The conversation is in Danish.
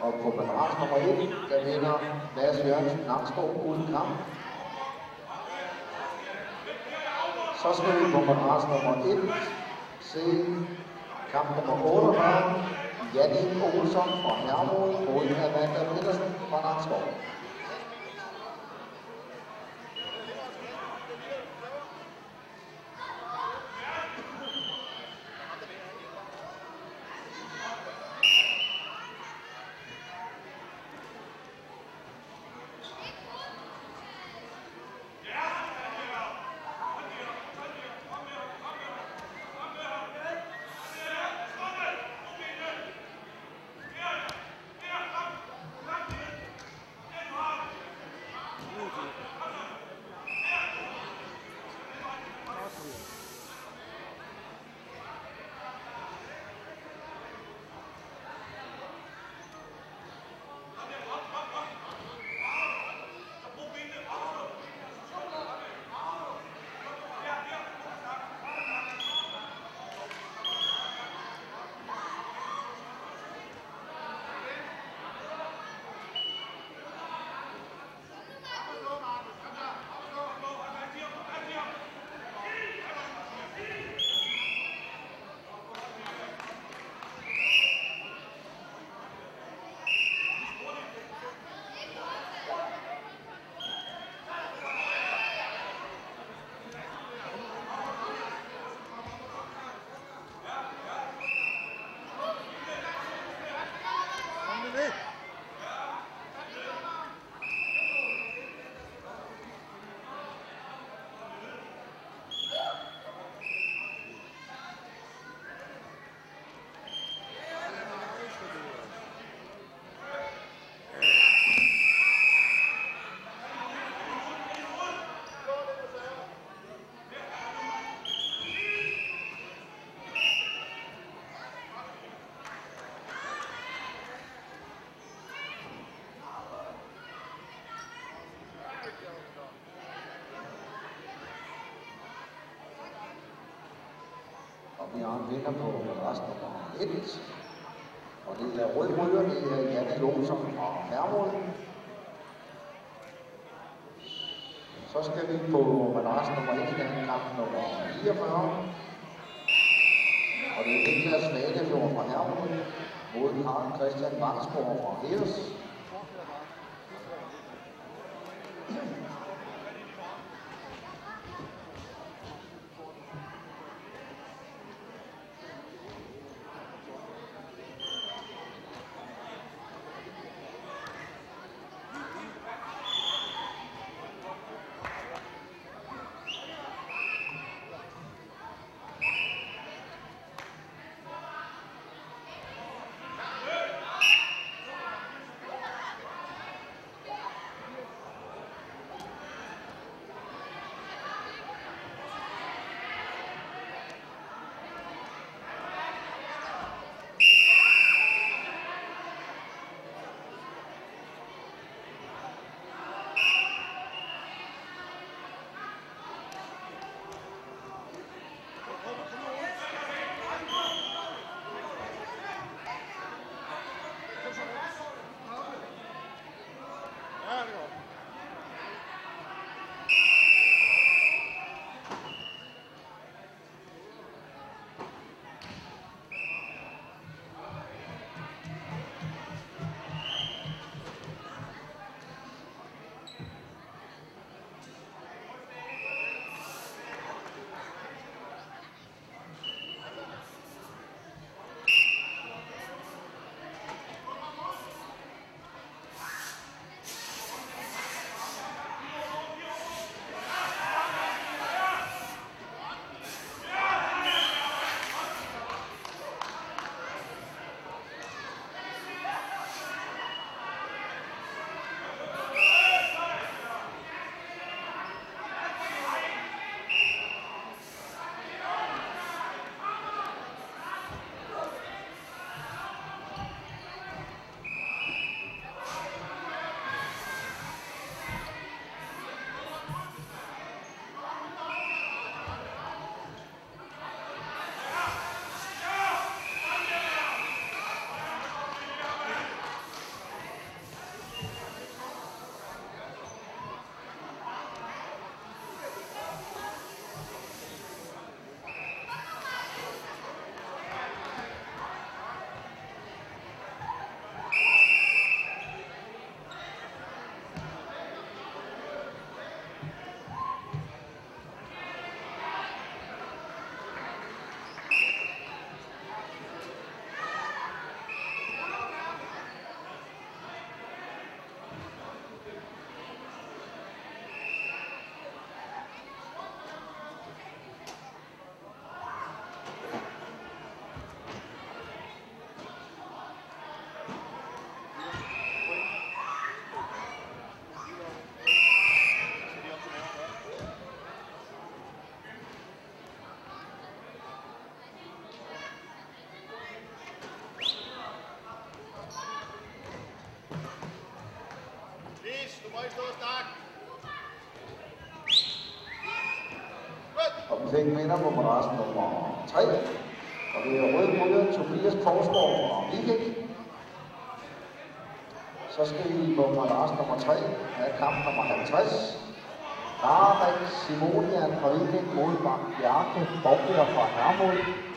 Og på madras nummer 1, der vinder Mads Jørgensen Namsgaard uden kamp. Så skal vi på madras nummer 1 se kamp nummer 48, Jannik Olsson fra Hermod mod Amanda Petersen fra Namsgaard. Vi har en vinder på resten af 1. Og det er rød ryger, det er Janne Olsen fra Hermod. Så skal vi på madras nummer 1 i den kamp nummer 44. Og det er Niklas Svanefjord fra Hermod mod Karl Christian Vangsborg fra Heres. Og vi fik minder på madrassen nummer 3. Og det er rød Tobias Korsgaard fra Viking. Så skal vi på madras nummer 3 have kamp nummer 50. Tarek Simonian fra Viking mod Bjarke Bogbjerg fra Hermod.